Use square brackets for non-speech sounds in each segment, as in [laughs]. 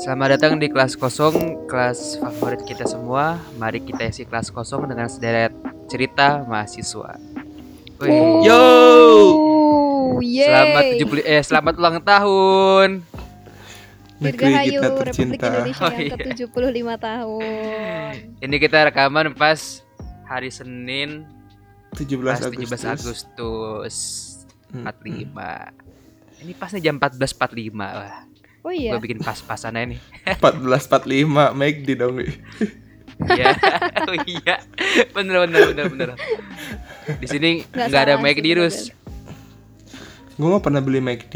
Selamat datang di kelas kosong, kelas favorit kita semua. Mari kita isi kelas kosong dengan sederet cerita mahasiswa. Wih, yo! Yeay. Selamat 70 eh selamat ulang tahun. Negeri Dirgahayu kita Republik tercinta. Indonesia Oh, yang iya. ke-75 tahun. Ini kita rekaman pas hari Senin 17 pas Agustus. 17 Agustus Hmm, 45. Ini pas nih jam 14.45 Wah, Oh iya. gue bikin pas-pasan aja nih. 1445 make di dong. Iya. [laughs] oh iya. Bener bener bener bener. Di sini Nggak nggak ada sih, di Rus. Gue mah pernah beli McD.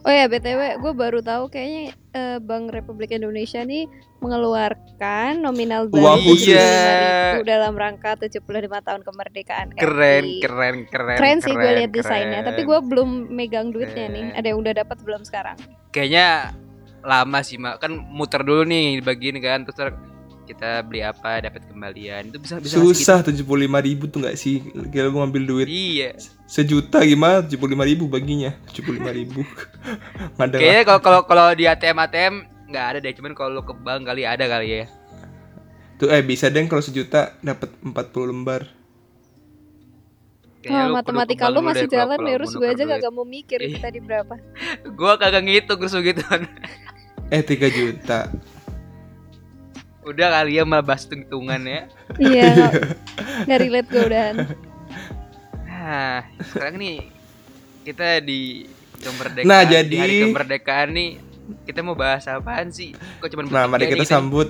Oh ya BTW gue baru tahu kayaknya eh, Bank Republik Indonesia nih mengeluarkan nominal baru khusus. 75.000 dalam rangka 75 tahun kemerdekaan Keren RI. keren keren. Keren sih gue keren, lihat desainnya, keren. tapi gue belum megang duitnya nih. Keren. Ada yang udah dapat belum sekarang? kayaknya lama sih mak kan muter dulu nih di bagian kan terus kita beli apa dapat kembalian itu bisa bisa Susah 75 ribu tuh gak sih? Kira mau ngambil duit gitu. iya sejuta gimana? 75 ribu baginya. 75 ribu. [laughs] Nggak ada kayaknya kalau kalau kalau di ATM ATM nggak ada deh cuman kalau lu ke bank kali ada kali ya Tuh eh bisa deh kalau sejuta dapat 40 lembar. Kayaknya Oh, lu kudu ke matematika lu masih deh kalau- jalan kalau nih, mau Rus gue aja duit. gak mau mikir kita di berapa. [laughs] gua kagak ngitung terus gitu Eh 3 juta. Udah kali ya malah bahas hitungan ya Iya, [laughs] nggak- relate gue udahan. Nah, sekarang nih kita di kemerdekaan. Nah, di jadi- hari kemerdekaan nih kita mau bahas apaan sih? Kok cuma Nah, mari kita nih sambut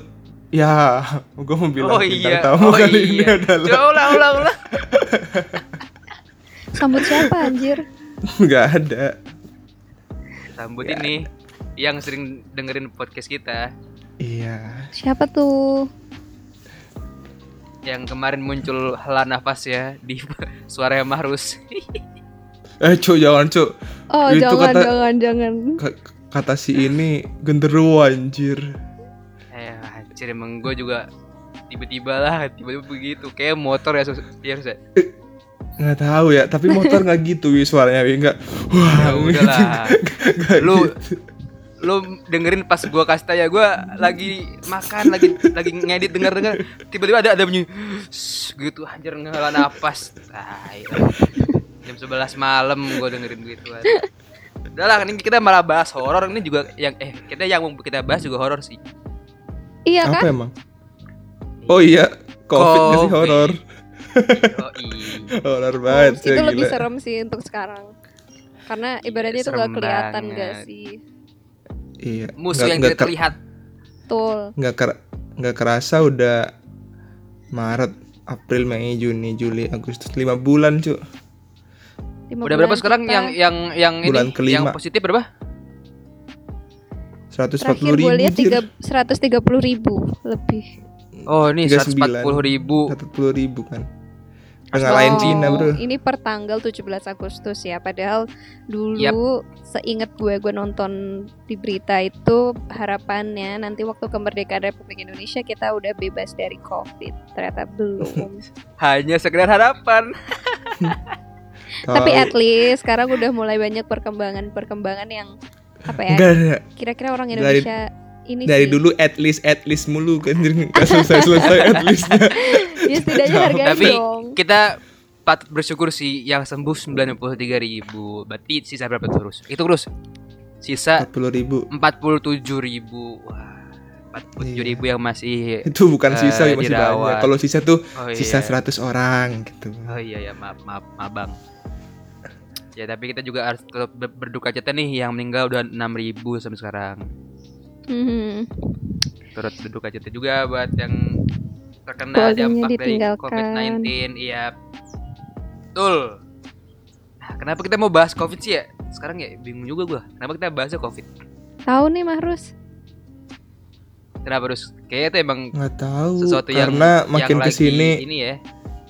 Ya, [laughs] gue mau bilang Oh iya, tamu oh kali ini iya. adalah Coba ulang ulang ulang. [laughs] Sambut siapa anjir? nggak ada. Sambut Ya. ini yang sering dengerin podcast kita Iya. Siapa tuh? yang kemarin muncul hela nafas ya di [laughs] suara Mahrus. [laughs] Eh, cu jangan, cu. Oh, Itu jangan, kata- jangan, jangan. Ka- Kata si ini genderuwo anjir. eh, anjir emang gue juga tiba-tiba lah, tiba-tiba begitu. Kayak motor ya, sus- ya, Sus, ya? nggak tahu ya tapi motor nggak gitu wi suaranya wi nggak wah Ya udahlah. [laughs] lu gitu. Lu dengerin pas gua kasih tau ya gua lagi makan lagi lagi ngedit denger denger tiba-tiba ada ada bunyi gitu anjir ngela napas tai jam 11 malam gua dengerin gitu udah lah ini kita malah bahas horor ini juga yang eh kita yang mau kita bahas juga horor sih Iya apa kan? emang oh iya covid nggak sih Covid. horor oh [laughs] iya horor banget itu ya, lebih serem sih untuk sekarang. Karena Iya, ibaratnya itu gak kelihatan banget. gak sih? Iya musuh Nggak- yang nggak tidak terlihat Betul. nggak ker- nggak kerasa udah Maret April Mei Juni Juli Agustus lima bulan cu Lima udah berapa sekarang kita- yang yang yang Bulan ini kelima. yang positif berapa 140 Terakhir ribu gue lihat Jir. tiga, 130 ribu lebih. oh ini 39. 140 ribu 140 ribu kan ngalahin Oh, Cina bro Ini per tanggal 17 Agustus ya. Padahal dulu seingat gue gue nonton di berita itu harapannya nanti waktu kemerdekaan Republik Indonesia kita udah bebas dari Covid. Ternyata belum. [laughs] hanya sekedar harapan [laughs] Tapi at least sekarang udah mulai banyak perkembangan-perkembangan yang apa ya? Kira-kira orang Dari- Indonesia ini dari sih. dulu at least at least mulu kan jadi nggak [laughs] selesai selesai at leastnya. [laughs] Ya setidaknya hargain Tapi dong. kita patut bersyukur sih yang sembuh 93 ribu. Berarti sisa berapa terus? Itu terus Sisa 40 ribu. 47 ribu. Wah 47 ribu yang masih itu bukan Eh, sisa masih dirawat. banyak. Kalau sisa tuh Oh sisa iya 100 orang gitu. Oh iya ya maaf maaf maaf bang. Ya tapi kita juga harus tetap berduka cita nih Yang meninggal udah 6 ribu sampai sekarang Mhm. Turut berduka cita juga buat yang terkena Keluarganya dampak dari ditinggalkan. COVID-19 Iya Betul Nah kenapa kita mau bahas COVID sih ya? Sekarang ya bingung juga gua Kenapa kita bahasnya COVID? Tahu nih Mahrus? Kenapa harus? Kayaknya itu emang nggak tahu sesuatu yang karena makin yang lagi ke sini ini ya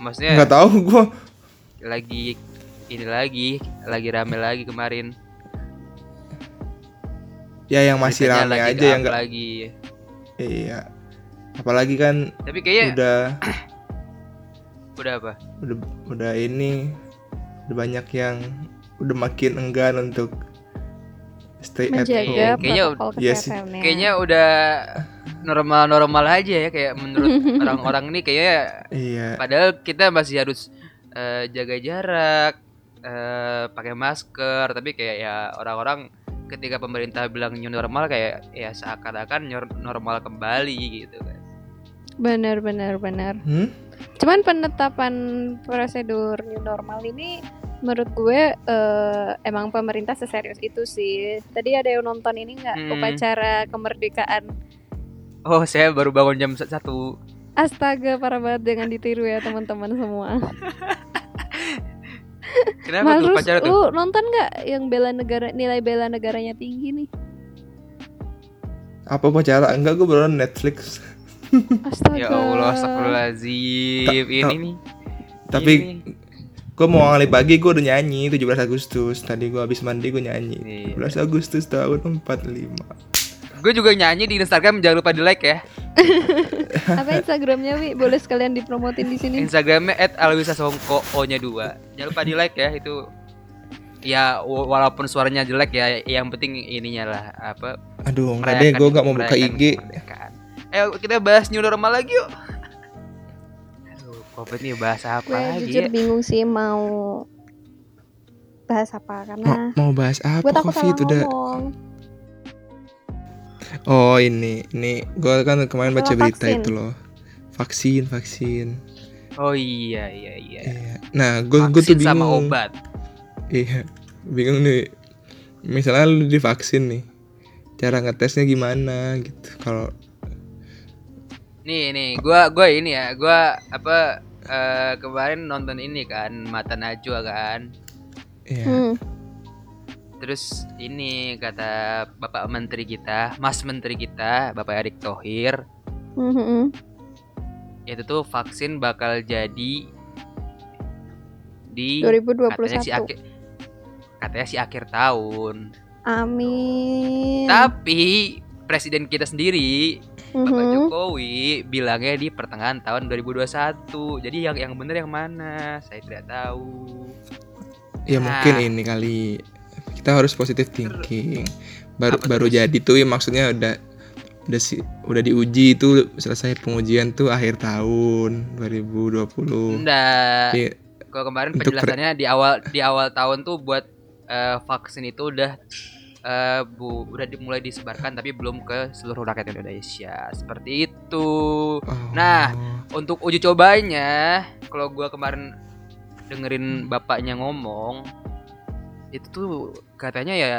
Maksudnya nggak tahu gua lagi ini lagi lagi rame lagi kemarin ya yang masih rame lagi aja yang up nggak lagi iya apalagi kan tapi kayaknya udah [clears throat] udah apa udah udah ini udah banyak yang udah makin enggan untuk stay at menjaga Kayaknya- home. kayaknya- iya sih. kesehatannya. Kayaknya udah normal-normal aja ya kayak menurut [laughs] orang-orang ini kayaknya Iya. padahal kita masih harus eh, jaga jarak, eh, pakai masker, tapi kayak ya orang-orang ketika pemerintah bilang new normal kayak ya seakan-akan new normal kembali gitu kan. benar benar benar. Hmm? Cuman penetapan prosedur new normal ini menurut gue eh, emang pemerintah seserius itu sih. Tadi ada yang nonton ini nggak Hmm. upacara kemerdekaan? Oh, saya baru bangun jam sa- satu. Astaga parah banget jangan ditiru ya teman-teman semua. [laughs] Kenapa tuh Terus pacar tuh? lu nonton nggak yang bela negara nilai bela negaranya tinggi nih? Apa pacara? Enggak, gue baru Netflix. Astaga. Ya Allah, astagfirullahaladzim. Ta- Ini ta- nih. Tapi ini. gue mau ngali pagi gue udah nyanyi 17 Agustus. Tadi gue habis mandi gue nyanyi. Iya. 17 Agustus tahun 45. Gue juga nyanyi di Instagram, jangan lupa di like ya. [laughs] Apa Instagramnya Wi? Boleh sekalian dipromotin di sini. Instagramnya @alwisasongko O-nya 2. Jangan lupa di like ya itu. Ya wa- walaupun suaranya jelek ya, yang penting ininya lah apa Aduh, enggak deh, gue gak mau buka IG. Ayo kita bahas new normal lagi yuk. Aduh, covid nih bahas apa Gue lagi jujur ya? bingung sih mau bahas apa Mau, karena mau bahas apa gue takut Covid salah udah ngomong. Oh ini, ini gue kan kemarin baca Masalah berita vaksin. itu loh, vaksin, vaksin. Oh iya iya iya. Iya. Nah, gue gue tuh Vaksin bingung. sama obat. Iya, bingung nih. Misalnya lu divaksin nih, cara ngetesnya gimana gitu? Kalau Nih nih, gua gua ini ya, gua apa eh, kemarin nonton ini kan Mata Najwa kan. ya, Hmm. Terus ini kata Bapak Menteri kita, Mas Menteri kita, Bapak Erick Thohir, Hmm, hmm, hmm. itu tuh vaksin bakal jadi di katanya si 2021. akhir katanya si akhir tahun. Amin. Tapi presiden kita sendiri Bapak Mhm. Jokowi bilangnya di pertengahan tahun 2021. Jadi yang yang bener yang mana? Saya tidak tahu. ya Nah. mungkin ini kali kita harus positive thinking. Baru Apa baru jadi tuh ya maksudnya udah udah si udah diuji itu selesai pengujian tuh akhir tahun 2020. Enggak. Kalau kemarin penjelasannya di awal di awal tahun tuh buat eh, vaksin itu udah eh, bu udah dimulai disebarkan tapi belum ke seluruh rakyat Indonesia. Seperti itu. Oh. Nah. Untuk uji cobanya, kalau gua kemarin dengerin bapaknya ngomong, itu tuh katanya ya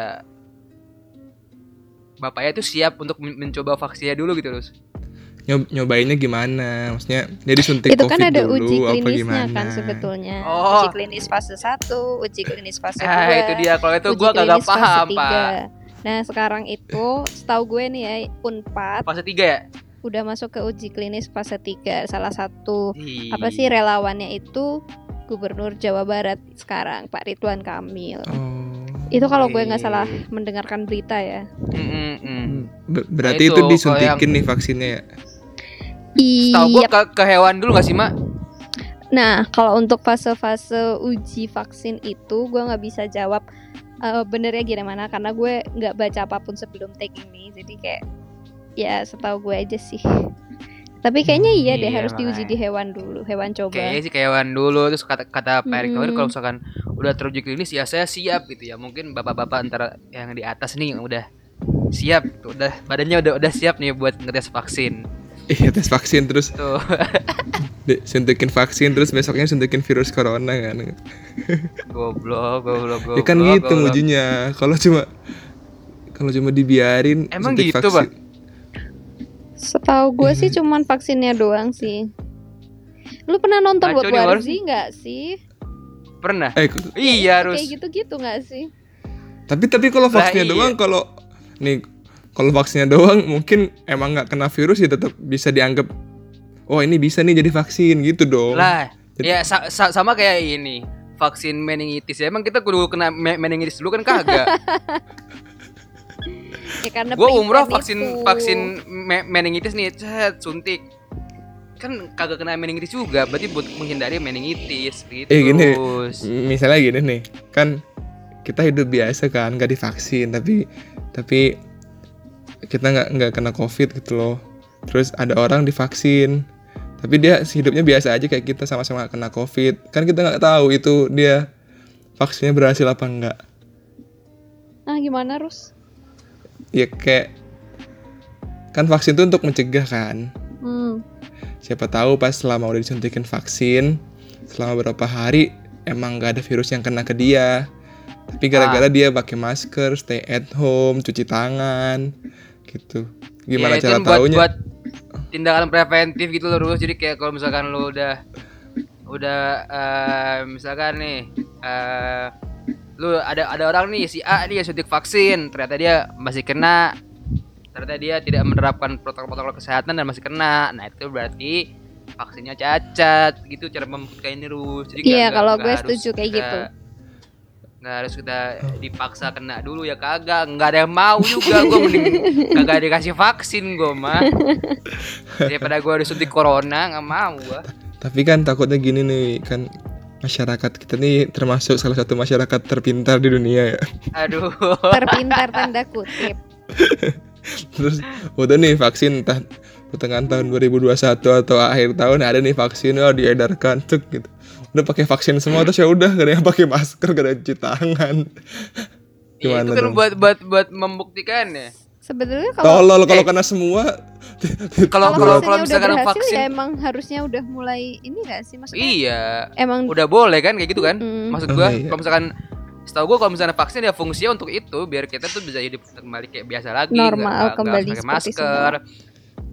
bapaknya tuh siap untuk men- mencoba vaksinnya dulu gitu loh. Nyob- nyobainnya gimana? Maksudnya dia disuntik itu kan COVID ada dulu uji apa klinisnya gimana? kan sebetulnya. Oh. Uji klinis fase 1, uji klinis fase 2. Ah, itu dia. Kalau itu uji gua kagak klinis fase paham, tiga. Pak. Nah, sekarang itu setahu gue nih ya Unpad Fase 3 ya? udah masuk ke uji klinis fase 3. Salah satu Ih. apa sih relawannya itu Gubernur Jawa Barat sekarang Pak Ridwan Kamil. Oh. Itu kalau gue nggak salah mendengarkan berita ya. Mm, mm, mm. Ber- berarti itu, itu, kalau disuntikin nih vaksinnya ya. Setahu gua Iya. ke, ke hewan dulu gak sih, Mak? Nah, kalau untuk fase-fase uji vaksin itu gue nggak bisa jawab eh, benernya gimana karena gue nggak baca apa pun sebelum taking nih. Jadi kayak ya setahu gue aja sih. Tapi kayaknya iya deh Iya, harus diuji di hewan dulu, hewan coba. Kayaknya sih ke hewan dulu terus kata kata Pak Erick kalau misalkan udah teruji klinis ya saya siap gitu ya. Mungkin bapak-bapak antara yang di atas nih yang udah siap, udah badannya udah udah siap nih buat ngetes vaksin. Iya tes vaksin terus Tuh. [laughs] suntikin vaksin terus besoknya suntikin virus corona kan. goblok, goblok, goblok. ya kan gitu ngujinya. Kalau cuma kalau cuma dibiarin Emang gitu, Pak? Setahu gue sih Iya. cuman vaksinnya doang sih. Lu pernah nonton Ngaco World nih, War War. Z nggak sih? Pernah? Eh, Iya harus. Kayak gitu-gitu nggak sih? tapi tapi kalau vaksinnya iya. doang kalau nih kalau vaksinnya doang mungkin emang nggak kena virus ya tetap bisa dianggap oh ini bisa nih jadi vaksin gitu dong. Lah, Jadi- ya sa- sa- sama kayak ini. Vaksin meningitis ya emang kita kudu kena me- meningitis dulu kan kagak. [laughs] Ya karena Gua umroh vaksin itu. vaksin me- meningitis nih, cet, suntik. Kan kagak kena meningitis juga, berarti buat menghindari meningitis gitu. Eh, gini. Misalnya gini nih, kan kita hidup biasa kan nggak divaksin tapi tapi kita nggak nggak kena covid gitu loh terus ada orang divaksin tapi dia hidupnya biasa aja kayak kita sama-sama kena covid kan kita nggak tahu itu dia vaksinnya berhasil apa enggak Ah gimana Rus? Ya kayak kan vaksin itu untuk mencegah kan? Hmm. siapa tahu pas selama udah disuntikin vaksin selama beberapa hari emang nggak ada virus yang kena ke dia. Tapi gara-gara dia pakai masker stay at home cuci tangan gitu. Gimana Ya, cara buat, taunya? buat tindakan preventif gitu loh Rus. Jadi kayak kalau misalkan lu udah udah eh, misalkan nih eh lu ada ada orang nih si A nih yang suntik vaksin. Ternyata dia masih kena. Ternyata dia tidak menerapkan protokol-protokol kesehatan dan masih kena. Nah itu berarti vaksinnya cacat. Gitu cara membuktikan ini Rus. Jadi Iya, kalau gue setuju kayak kita- gitu. nggak harus kita dipaksa kena dulu ya kagak. Nggak ada yang mau juga gue mending kagak dikasih vaksin gue mah daripada gue disuntik corona nggak mau gue tapi kan takutnya gini nih kan masyarakat kita nih termasuk salah satu masyarakat terpintar di dunia ya. Aduh. Terpintar tanda kutip. [laughs] terus udah nih vaksin entah pertengahan tahun 2021 atau akhir tahun ada nih vaksin oh diedarkan cek gitu. Udah pakai vaksin semua terus ya udah gak ada yang pakai masker gak ada yang cuci tangan. Ya, itu gimana kan dong? buat buat buat membuktikan ya Sebetulnya kalau tolol kalau Eh. kena semua [laughs] kalau kalau kalau udah misalkan berhasil vaksin ya emang harusnya udah mulai ini gak sih maksudnya? iya Emang udah boleh kan kayak gitu kan Mm. maksud Oh, gue iya. kalau misalkan setahu gue kalau misalnya vaksin ya fungsinya untuk itu biar kita tuh bisa hidup kembali kayak biasa lagi nggak- Normal nggak kembali harus pakai masker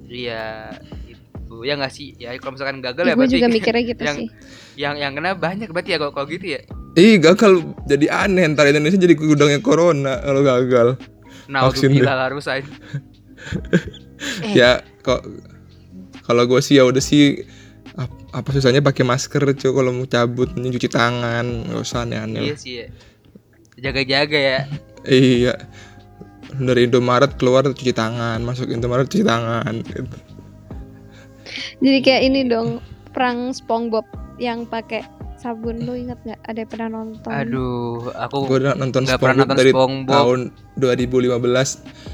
iya itu ya nggak sih ya kalau misalkan gagal ya gue berarti juga [laughs] mikirnya gitu yang sih. yang yang kena banyak berarti ya kalau kalau gitu ya ih gagal jadi aneh ntar Indonesia jadi gudangnya corona kalau gagal nah gila harus aja Eh. ya kok kalau gue sih ya udah sih ap- apa susahnya pakai masker cuy kalau mau cabut nih cuci tangan nggak usah aneh-aneh iya sih ya jaga-jaga ya Iya. Dari Indomaret keluar cuci tangan, masuk Indomaret cuci tangan. Gitu. Jadi kayak ini dong perang SpongeBob yang pakai sabun lu inget nggak? Ada yang pernah nonton? aduh aku Gue udah nonton nggak pernah nonton dari SpongeBob. tahun 2015,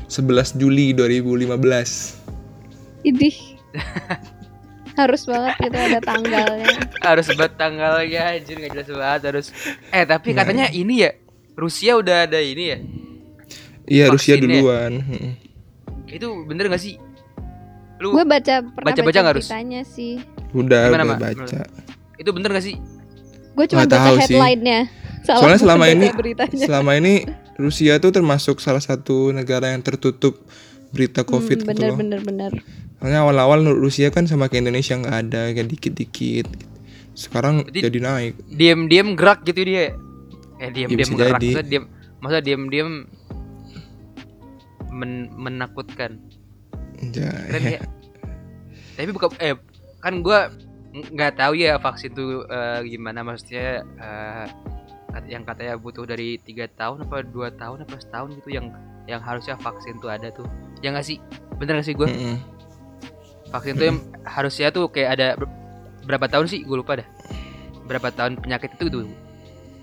11 Juli 2015. Idih. [laughs] Harus banget gitu ada tanggalnya. [laughs] harus buat tanggalnya anjir nggak jelas banget harus eh tapi Nah. katanya ini ya Rusia udah ada ini ya Iya, Rusia Vaksinnya. duluan. Mm-mm. itu bener gak sih lu Gue baca pernah Baca-baca baca nggak, Rus? beritanya sih. Udah, Gimana, udah baca. itu bener gak sih Gue cuma baca headline-nya. Soalnya selama ini beritanya. selama ini Rusia tuh termasuk salah satu negara yang tertutup berita Covid Hmm, gitu bener loh. bener bener. Soalnya awal-awal Rusia kan sama kayak Indonesia nggak ada, kayak dikit-dikit. Sekarang Berarti- jadi naik. diam-diam gerak gitu dia eh diam-diam bisa gerak jadi. maksudnya diam masa diam-diam men- menakutkan Ya, keren ya tapi bukan eh kan gua ng- nggak tahu ya vaksin tuh eh, gimana maksudnya kat- yang katanya butuh dari tiga tahun apa dua tahun apa setahun gitu yang yang harusnya vaksin tuh ada tuh ya nggak sih bener gak sih gua Mm-mm. vaksin tuh yang harusnya tuh kayak ada ber- berapa tahun sih gue lupa dah berapa tahun penyakit itu tuh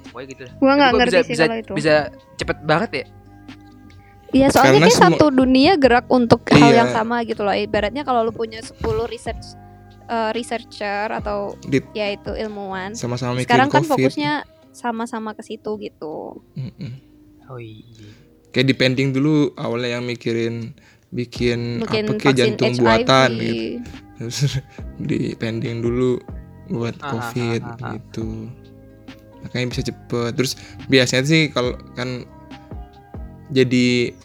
pokoknya gitu dah. Gue nggak ngerti bisa, sih bisa, kalau itu. bisa cepet banget ya Iya soalnya Karena kayak satu dunia gerak untuk hal Iya. yang sama gitu loh. Ibaratnya kalau lu punya 10 research eh, researcher atau Di- ya itu ilmuwan. sama-sama mikirin Sekarang kan COVID. fokusnya sama-sama ke situ gitu. Oh iya Kayak dipending dulu awalnya yang mikirin bikin, Bikin apa kayak jantung HIV. buatan gitu. Terus [laughs] dipending dulu buat Ah, ah, COVID ah, ah, ah. gitu. Makanya bisa cepet. Terus biasanya sih kalau kan jadi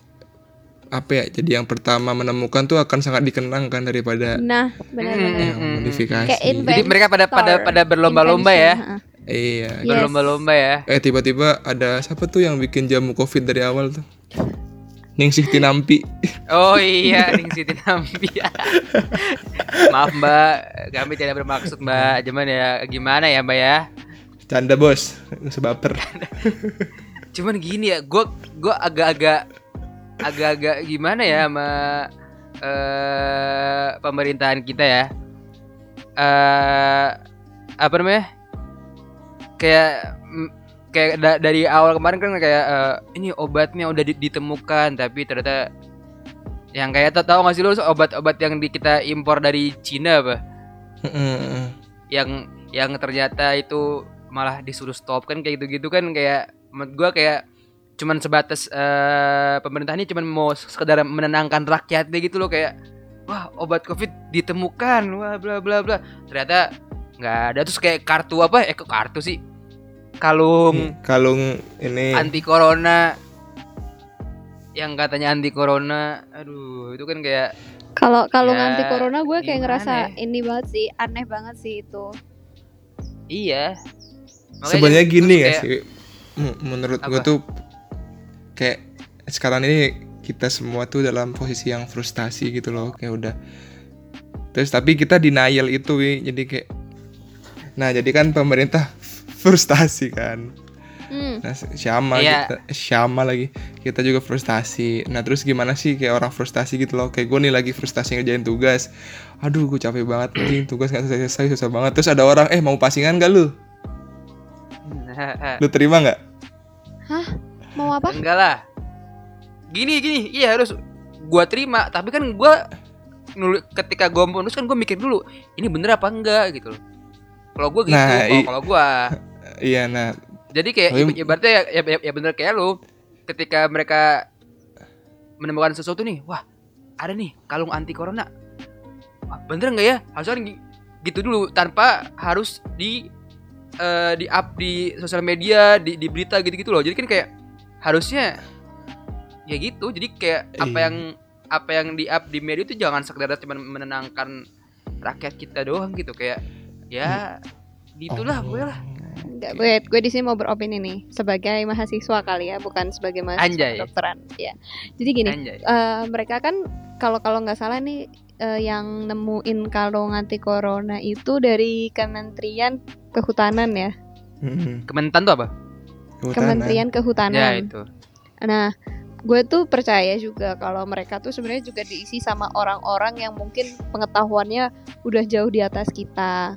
apa ya? Jadi yang pertama menemukan tuh akan sangat dikenang kan daripada Nah, benar-benar. yang Mm-mm. modifikasi. Kayak invent- jadi mereka pada pada pada berlomba-lomba ya ha. Iya. Yes. berlomba-lomba ya Eh tiba-tiba ada siapa tuh yang bikin jamu covid dari awal tuh? Ningsih Tinampi. oh iya Ning Siti Nampi [laughs] maaf mbak kami tidak bermaksud mbak cuman ya gimana ya mbak ya Canda bos, nggak usah baper. cuman gini ya gue gue agak-agak agak-agak gimana ya sama eh pemerintahan kita ya? Eh apa namanya? Kayak kayak da- dari awal kemarin kan kayak eh, ini obatnya udah di- ditemukan tapi ternyata yang kayak tau gak sih lu obat-obat yang di kita impor dari Cina apa? Yang yang ternyata itu malah disuruh stop kan kayak gitu-gitu kan kayak menurut gua kayak cuman sebatas eh pemerintah ini cuman mau sekedar menenangkan rakyatnya gitu loh kayak wah obat covid ditemukan wah bla bla bla. Ternyata nggak ada. Terus kayak kartu apa? Eh kok kartu sih? Kalung kalung ini. anti corona. Yang katanya anti corona aduh itu kan kayak Kalau kalau Ya, anti corona gue kayak ngerasa ya? ini banget sih, aneh banget sih itu. iya. Sebenarnya gini ya kayak- sih? Menurut gue tuh kayak sekarang ini kita semua tuh dalam posisi yang frustasi gitu loh kayak udah. Terus tapi kita denial itu wi. Jadi kayak nah jadi kan pemerintah [laughs] frustasi kan. Hmm. nah sama Iya. kita sama lagi. Kita juga frustasi. Nah terus gimana sih kayak orang frustasi gitu loh? Kayak gue nih lagi frustasi ngerjain tugas. Aduh gue capek banget anjing [clears throat] tugas nggak selesai selesai susah banget. Terus ada orang eh mau pasingan gak lu? [laughs] Lu terima nggak Mau apa? Enggak lah. Gini gini, iya harus gua terima, tapi kan gua nulis ketika gua mau nulis kan gua mikir dulu, ini bener apa enggak gitu loh. Kalau gua gitu, Nah, kalau gua. [laughs] iya nah Jadi kayak Tapi- iba- ibaratnya ya, ya, ya, ya bener kayak lu ketika mereka menemukan sesuatu nih, wah, ada nih kalung anti corona. Wah, bener enggak ya? Harusnya kan gi- gitu dulu tanpa harus di eh, di up di sosial media, di, di berita gitu-gitu loh. Jadi kan kayak harusnya ya gitu. Jadi kayak apa Iya. yang apa yang di up di media itu jangan sekedar cuma menenangkan rakyat kita doang gitu kayak ya gitulah Oh. gue lah. Enggak, wait, gue di sini mau beropini nih sebagai mahasiswa kali ya, bukan sebagai mahasiswa Anjay. kedokteran. Ya. Jadi gini, Anjay. eh, mereka kan kalau kalau nggak salah nih eh, yang nemuin kalung anti corona itu dari Kementerian Kehutanan ya. Mm-mm. Kementan tuh apa? Kehutanan. Kementerian Ya Kehutanan. itu. Nah, gue tuh percaya juga kalau mereka tuh sebenarnya juga diisi sama orang-orang yang mungkin pengetahuannya udah jauh di atas kita.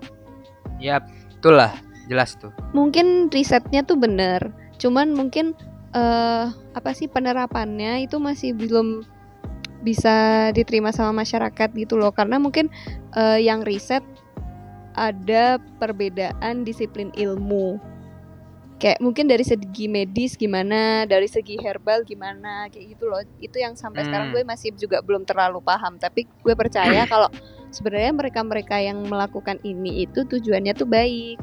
Ya, betul lah, jelas tuh. Mungkin risetnya tuh bener, cuman mungkin eh apa sih penerapannya itu masih belum bisa diterima sama masyarakat gitu loh karena mungkin eh, yang riset ada perbedaan disiplin ilmu kayak mungkin dari segi medis gimana dari segi herbal gimana kayak gitu loh itu yang sampai sekarang Hmm. gue masih juga belum terlalu paham tapi gue percaya kalau sebenarnya mereka-mereka yang melakukan ini itu tujuannya tuh baik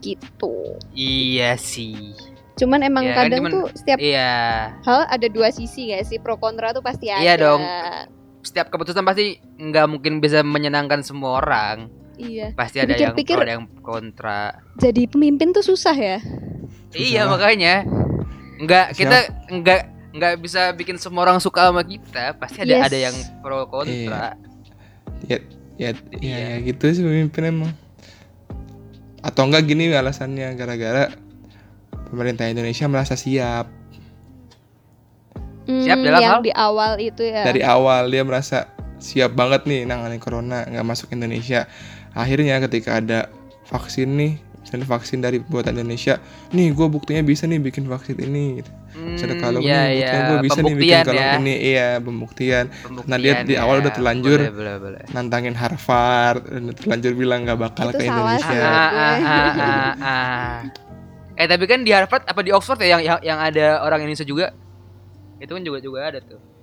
gitu Iya sih. cuman emang Ya kan, kadang cuman- tuh setiap Iya. hal ada dua sisi gak sih pro kontra tuh pasti ada Iya dong. Setiap keputusan pasti nggak mungkin bisa menyenangkan semua orang. Iya Pasti ada yang Dipikir-pikir- pro, ada yang kontra. jadi pemimpin tuh susah ya Iya lah. makanya nggak kita nggak nggak bisa bikin semua orang suka sama kita. Pasti ada Yes. ada yang pro kontra. ya ya Iya. ya gitu sih pemimpin emang atau enggak gini alasannya gara-gara pemerintah Indonesia merasa siap Siap Hmm, dalam yang hal? di awal itu ya dari awal dia merasa siap banget nih nanganin corona nggak masuk Indonesia akhirnya ketika ada vaksin nih misalnya vaksin dari buatan Indonesia nih gue buktinya bisa nih bikin vaksin ini gitu. Hmm, ada kalung iya, nih buktinya gue bisa nih bikin kalung ya. ini iya pembuktian Pembuktian Nah, dia di awal ya. udah terlanjur. Boleh, boleh, boleh. nantangin Harvard dan terlanjur bilang nggak bakal Itu ke Indonesia. Ah, ah, ah, ah, ah. Eh tapi kan di Harvard apa di Oxford ya yang yang, yang ada orang Indonesia juga? Itu kan juga juga ada tuh.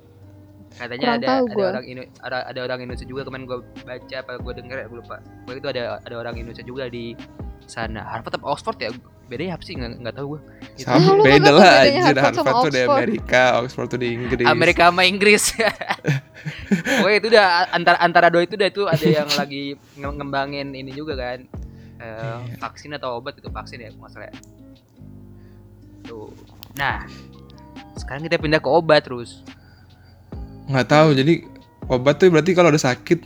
Katanya Kurang ada tahu ada gua. orang Indo, ada, ada orang Indonesia juga kemarin gua baca apa gua denger ya gua lupa. Gua itu ada ada orang Indonesia juga di sana. Harvard apa Oxford ya? Bedanya apa sih? Nggak, nggak tahu gua. Gitu. Sama lu beda lah anjir Harvard tuh di. Amerika, Oxford tuh di Inggris. Amerika sama Inggris. [laughs] Pokoknya itu udah antara antara dua itu udah itu ada yang lagi nge- ngembangin ini juga kan. Eh, Iya. vaksin atau obat itu vaksin ya masalah. Tuh. Nah, sekarang kita pindah ke obat terus. Nggak tahu jadi obat tuh berarti kalau udah sakit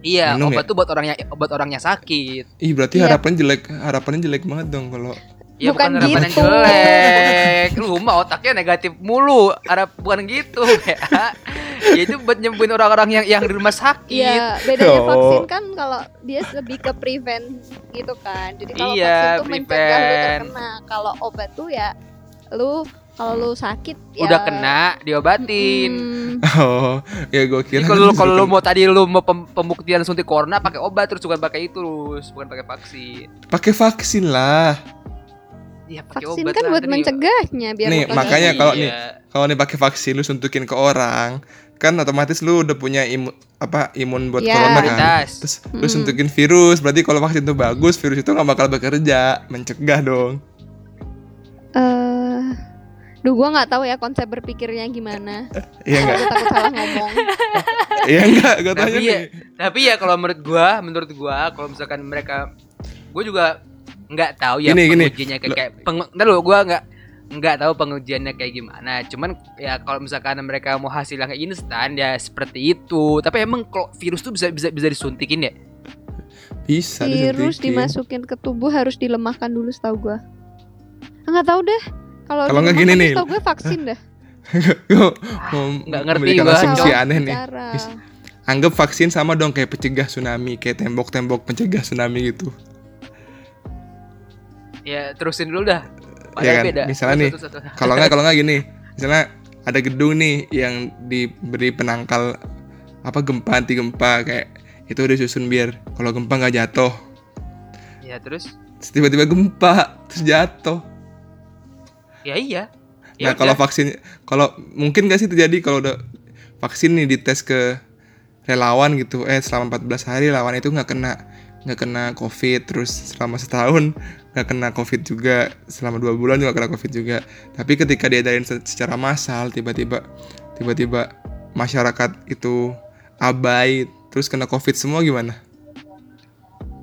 Iya, Minum obat ya? tuh buat orangnya obat orangnya sakit. ih berarti Iya. harapannya jelek harapannya jelek banget dong kalau Ya Bukan bukan, harapan yang gitu. jelek. Lu mah otaknya negatif mulu. Harap bukan gitu. [laughs] ya. ya itu buat nyembuhin orang-orang yang yang di rumah sakit. Iya, bedanya Oh. vaksin kan kalau dia lebih ke prevent gitu kan. Jadi kalau Iya, vaksin tuh mencegah lu prevent. terkena. Kalau obat tuh ya lu kalau lu sakit ya Udah kena diobatin. Mm, [laughs] Oh, ya gue kira. kalau lu kalau lu mau tadi lu mau pem- pembuktian suntik corona pakai obat terus bukan pakai itu terus, bukan pakai vaksin. pakai vaksin lah. Iya, pakai vaksin obat kan lah buat tadi. mencegahnya biar Nih, lu makanya kalau nih, Iya. Kalau nih pakai vaksin lu suntikin ke orang, kan otomatis lu udah punya imun apa imun buat Iya. corona kan. Terus lu Mm-mm. suntikin virus, berarti kalau vaksin itu bagus, virus itu nggak bakal bekerja, mencegah dong. Eh, duh gua nggak tahu ya konsep berpikirnya gimana. [laughs] Iya enggak? Gue takut salah ngomong. [laughs] Iya enggak? Gue tanya Tapi nih. ya, tapi ya kalau menurut gua, menurut gua kalau misalkan mereka gua juga nggak tahu ya Gini, gini. pengujiannya kayak, Lo- kayak peng, ntar lu, gua nggak nggak tahu pengujiannya kayak gimana. Cuman ya kalau misalkan mereka mau hasil yang instan ya seperti itu. Tapi emang kalau virus tuh bisa bisa bisa disuntikin ya? Bisa Virus disuntikin. dimasukin ke tubuh harus dilemahkan dulu setahu gua. Ah, nggak tahu deh. Kalau Kalau nggak gini nih. Setahu gue vaksin dah. [laughs] Nggak ngerti gua. asumsi aneh nih. Anggap vaksin sama dong kayak pencegah tsunami, kayak tembok-tembok pencegah tsunami gitu. Ya terusin dulu dah. Iya Padahal kan? beda. Misalnya nih. Kalau nggak kalau nggak gini, [laughs] misalnya ada gedung nih yang diberi penangkal apa gempa anti gempa kayak itu udah susun biar kalau gempa nggak jatuh. Ya terus Terus tiba-tiba gempa terus jatuh. Ya iya. Ya Nah kalau vaksin, kalau mungkin nggak sih terjadi kalau udah vaksin nih dites ke relawan gitu, eh selama 14 hari lawan itu nggak kena nggak kena covid terus selama setahun nggak kena covid juga. Selama dua bulan juga kena covid juga. Tapi ketika diadain se- secara massal tiba-tiba tiba-tiba masyarakat itu abai terus kena covid semua gimana?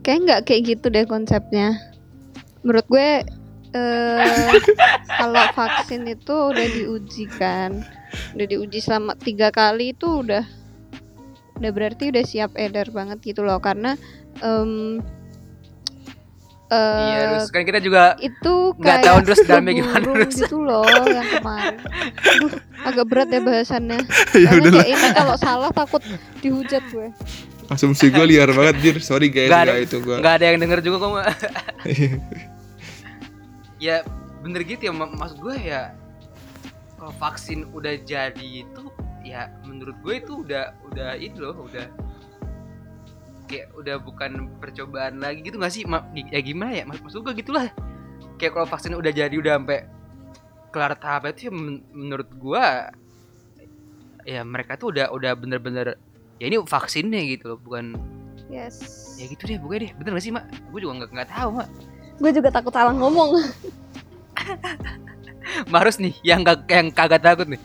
Kayak nggak kayak gitu deh konsepnya. Menurut gue eh kalau vaksin itu udah diuji kan, udah diuji selama tiga kali itu udah udah berarti udah siap edar banget gitu loh karena em Iya, eh, terus kan kita juga itu nggak kayak tahu terus dalamnya gimana terus. gitu loh yang kemarin. Aduh, agak berat ya bahasannya. [laughs] ya Karena udahlah kayak ini kalau salah takut dihujat gue. asumsi gue liar banget dir sorry guys Nggak ada- itu gue nggak ada yang denger juga kok. [laughs] ya bener gitu ya. Mak- maksud gue ya kalau vaksin udah jadi itu ya menurut gue itu udah udah itu loh udah kayak udah bukan percobaan lagi gitu gak sih? Ma- ya gimana ya? Mak- maksud gue gitulah. Kayak kalau vaksin udah jadi udah sampai kelar tahap itu ya men- menurut gue ya mereka tuh udah udah bener-bener ya ini vaksinnya gitu loh bukan Yes. ya gitu deh pokoknya deh. Bener gak sih mak gue juga nggak nggak tahu mak Gue juga takut salah ngomong. [laughs] Marus nih yang gak, yang kagak takut nih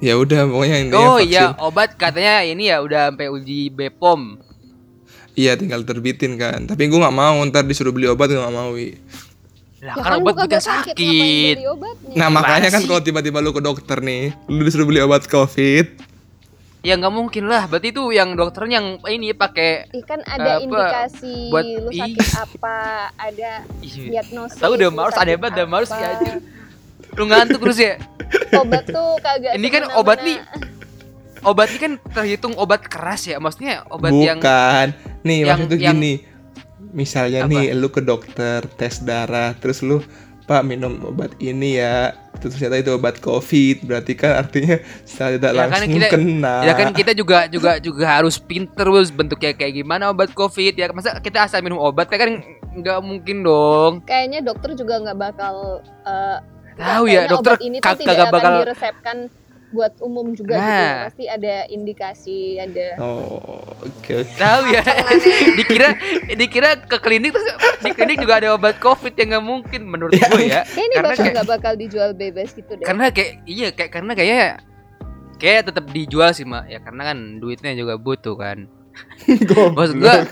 ya udah pokoknya intinya oh iya obat katanya ini ya udah sampai uji bepom Iya tinggal terbitin kan Tapi gue gak mau ntar disuruh beli obat gue gak mau Wi. lah Ya kan obat ngapain sakit beli obatnya? Nah makanya kan kalau tiba-tiba lu ke dokter nih Lu disuruh beli obat covid ya nggak mungkin lah. Berarti itu yang dokternya yang ini pakai Ih, kan ada Apa, indikasi buat- lu ih. sakit apa, ada Ih, diagnosis. tahu udah sakit aneh banget dah Marus apa. ya? Anjir lu ngantuk terus ya? Obat tuh kagak Ini kan obat nih, obat ini kan terhitung obat keras ya? Maksudnya obat yang Bukan. Nih yang- maksud yang- gini. Misalnya Apa? nih lu ke dokter tes darah Terus lu Pak minum obat ini ya ternyata itu obat covid Berarti kan artinya secara tidak Ya kan langsung kita- kena. Ya kan kita juga juga juga harus pinter terus bentuknya kayak gimana obat covid ya. Masa kita asal minum obat ya kan nggak mungkin dong. Kayaknya dokter juga nggak bakal eh, tahu ya dokter ini kagak akan bakal diresepkan buat umum juga gitu. Nah. Pasti ada indikasi, ada Oh oke oke. Tahu ya. [laughs] Dikira dikira ke klinik terus di klinik juga ada obat covid yang nggak mungkin menurut gue ya. Kayak [laughs] ini Karena bakal kayak- nggak bakal dijual bebas gitu deh. karena kayak iya kayak karena kayaknya kayak tetap dijual sih mak. Ya karena kan duitnya juga butuh kan. [laughs] Maksud gua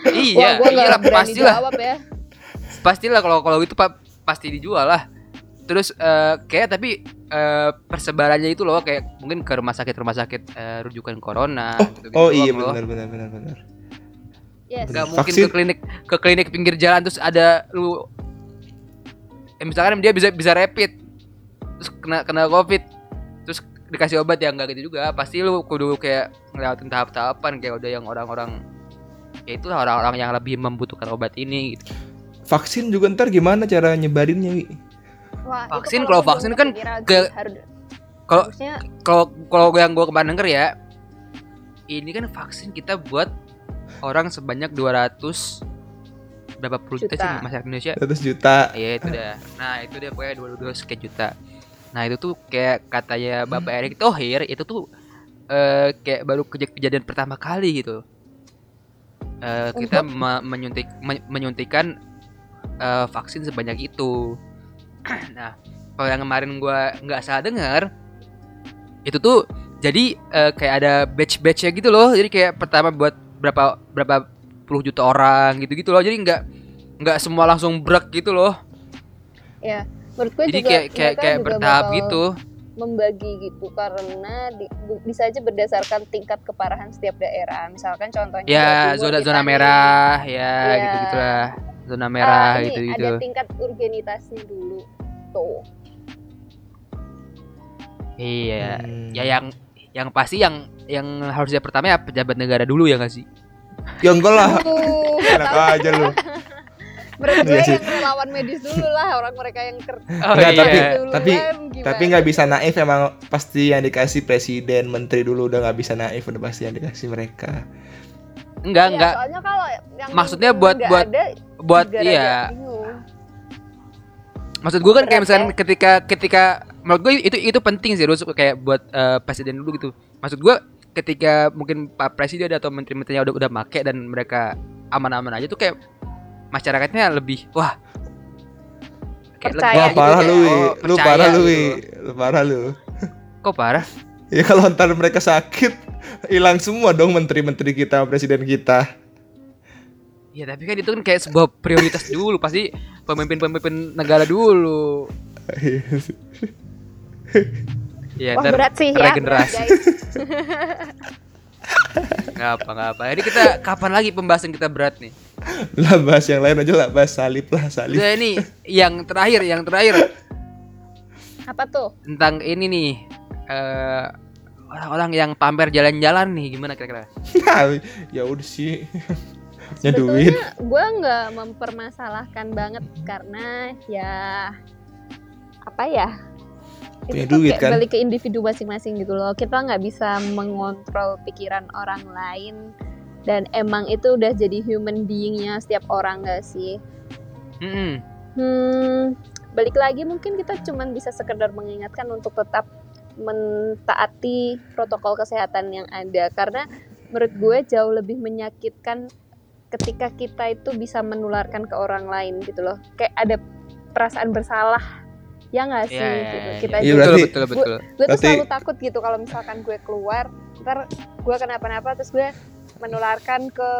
Wah, iya gua nggak iyalah berani pastilah. jawab ya. pastilah kalau kalau itu pak pasti dijual lah terus eh, kayak tapi eh, persebarannya itu loh kayak mungkin ke rumah sakit rumah sakit eh, rujukan corona Oh iya doang loh. benar benar benar benar Yes. Gak mungkin Vaksin. ke klinik ke klinik pinggir jalan terus ada lu eh, misalkan dia bisa bisa rapid terus kena kena covid terus dikasih obat ya enggak gitu juga pasti lu kudu kayak ngelewatin tahap-tahapan kayak udah yang orang-orang ya itu orang-orang yang lebih membutuhkan obat ini gitu vaksin juga ntar gimana cara nyebarinnya Wi? Wah, Vaksin, kalau vaksin kan ke- sih, kalau kalau kalau yang gua kemarin denger ya ini kan vaksin kita buat orang sebanyak 200 berapa puluh juta, sih Juta. masyarakat Indonesia 100 juta Iya itu dah. Nah itu dia pokoknya dua dua sekian juta. Nah itu tuh kayak katanya Bapak Erick Thohir itu tuh eh, kayak baru keja- kejadian pertama kali gitu. Eh, kita me- menyuntik men- menyuntikan eh, vaksin sebanyak itu. [clears throat] nah kalau yang kemarin gua nggak salah dengar itu tuh jadi eh, kayak ada batch-batchnya gitu loh. Jadi kayak pertama buat berapa berapa puluh juta orang gitu-gitu loh. Jadi nggak nggak semua langsung brek gitu loh. menurut gue Jadi juga kayak kayak kayak bertahap gitu. membagi gitu karena di- bisa aja berdasarkan tingkat keparahan setiap daerah. Misalkan contohnya Ya zona zona merah ya Iya. gitu gitulah. Zona ah, merah ini gitu gitu. Ada tingkat urgenitasnya dulu. Tuh. Iya. Hmm. Ya yang yang pasti yang yang harusnya pertama ya pejabat negara dulu ya nggak sih? ya enggak lah enak aja lu Menurut gue Iya sih. yang relawan medis dulu lah orang mereka yang ker Oh Enggak, iya. tapi- tapi- gimana? tapi nggak bisa naif emang pasti yang dikasih presiden menteri dulu udah nggak bisa naif udah pasti yang dikasih mereka Enggak Iya, enggak. soalnya kalau yang Maksudnya buat- buat- ada, Buat iya. Maksud gue kan kayak Berat misalkan ya. ketika ketika menurut gue itu itu penting sih Rus kayak buat eh, presiden dulu gitu. Maksud gue ketika mungkin Pak Presiden atau menteri-menterinya udah udah make dan mereka aman-aman aja tuh kayak masyarakatnya lebih wah kayak Percaya wah gitu, parah kayak, lu oh, lu parah lu gitu. Lu parah lu Kok parah? Ya kalau ntar mereka sakit hilang semua dong menteri-menteri kita presiden kita Ya tapi kan itu kan kayak sebuah prioritas dulu pasti pemimpin-pemimpin negara dulu. [laughs] Ya Wah berat sih ya. regenerasi. [laughs] nggak apa nggak apa. Jadi kita kapan lagi pembahasan kita berat nih? lah bahas yang lain aja lah bahas salib lah salib Udah ini yang terakhir yang terakhir Apa tuh? tentang ini nih eh, orang-orang yang pamer jalan-jalan nih gimana kira-kira? [laughs] ya udah sih [laughs] ya duit Sebetulnya gue nggak mempermasalahkan banget karena ya apa ya Punya itu tuh duit, kan? balik ke individu masing-masing gitu loh kita nggak bisa mengontrol pikiran orang lain dan emang itu udah jadi human beingnya setiap orang gak sih Mm-mm. hmm balik lagi mungkin kita cuman bisa sekedar mengingatkan untuk tetap mentaati protokol kesehatan yang ada karena menurut gue jauh lebih menyakitkan ketika kita itu bisa menularkan ke orang lain gitu loh kayak ada perasaan bersalah ya nggak sih Ya, ya, gitu ya, kita Iya, ya. juga betul berarti- betul betul. gue tuh berarti- selalu takut gitu kalau misalkan gue keluar ntar gue kenapa-napa terus gue menularkan ke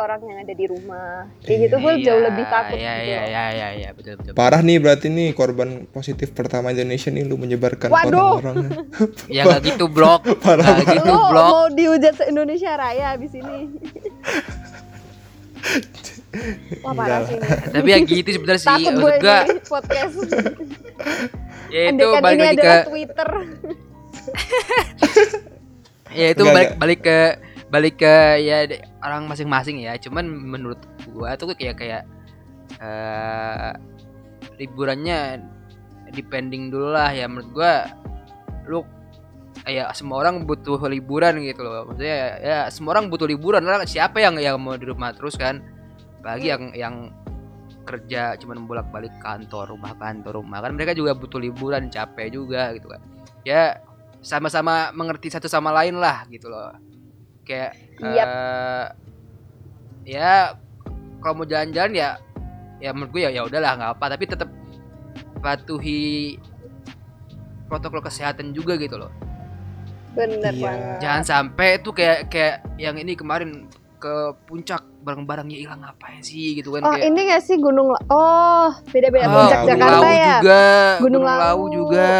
orang yang ada di rumah kayak gitu gue Iya, jauh lebih takut Iya gitu iya iya iya iya betul betul. parah nih berarti nih korban positif pertama Indonesia nih lu menyebarkan Waduh. orang-orang [laughs] Ya nggak gitu blok. [laughs] Parah Nggak gitu Lo blok. mau dihujat se Indonesia Raya abis ini. [laughs] Wah parah sih ini. Tapi yang gitu sebenarnya sih Takut gue gua ini podcast. ya itu Andaikan balik ini lagi ke adalah Twitter. ya itu balik balik ke balik ke ya orang masing-masing ya. Cuman menurut gua tuh kayak kayak eh liburannya depending dulu lah. Ya menurut gua lu ya semua orang butuh liburan gitu loh. Maksudnya ya, ya semua orang butuh liburan lah. Siapa yang yang mau di rumah terus kan? Bagi yang yang kerja cuman bolak balik kantor rumah kantor rumah. Kan mereka juga butuh liburan capek juga gitu kan. Ya sama-sama mengerti satu sama lain lah gitu loh kayak Yap. eh, ya kalau mau jalan-jalan ya ya menurut gue ya ya udahlah nggak apa tapi tetap patuhi protokol kesehatan juga gitu loh Bener Iya. banget. jangan sampai tuh kayak kayak yang ini kemarin ke puncak barang-barangnya hilang ngapain sih gitu kan Oh kayak ini gak sih Gunung Oh beda-beda Ah, Puncak Gunung Jakarta Lawu ya. juga Gunung Gunung Lawu Lawu. juga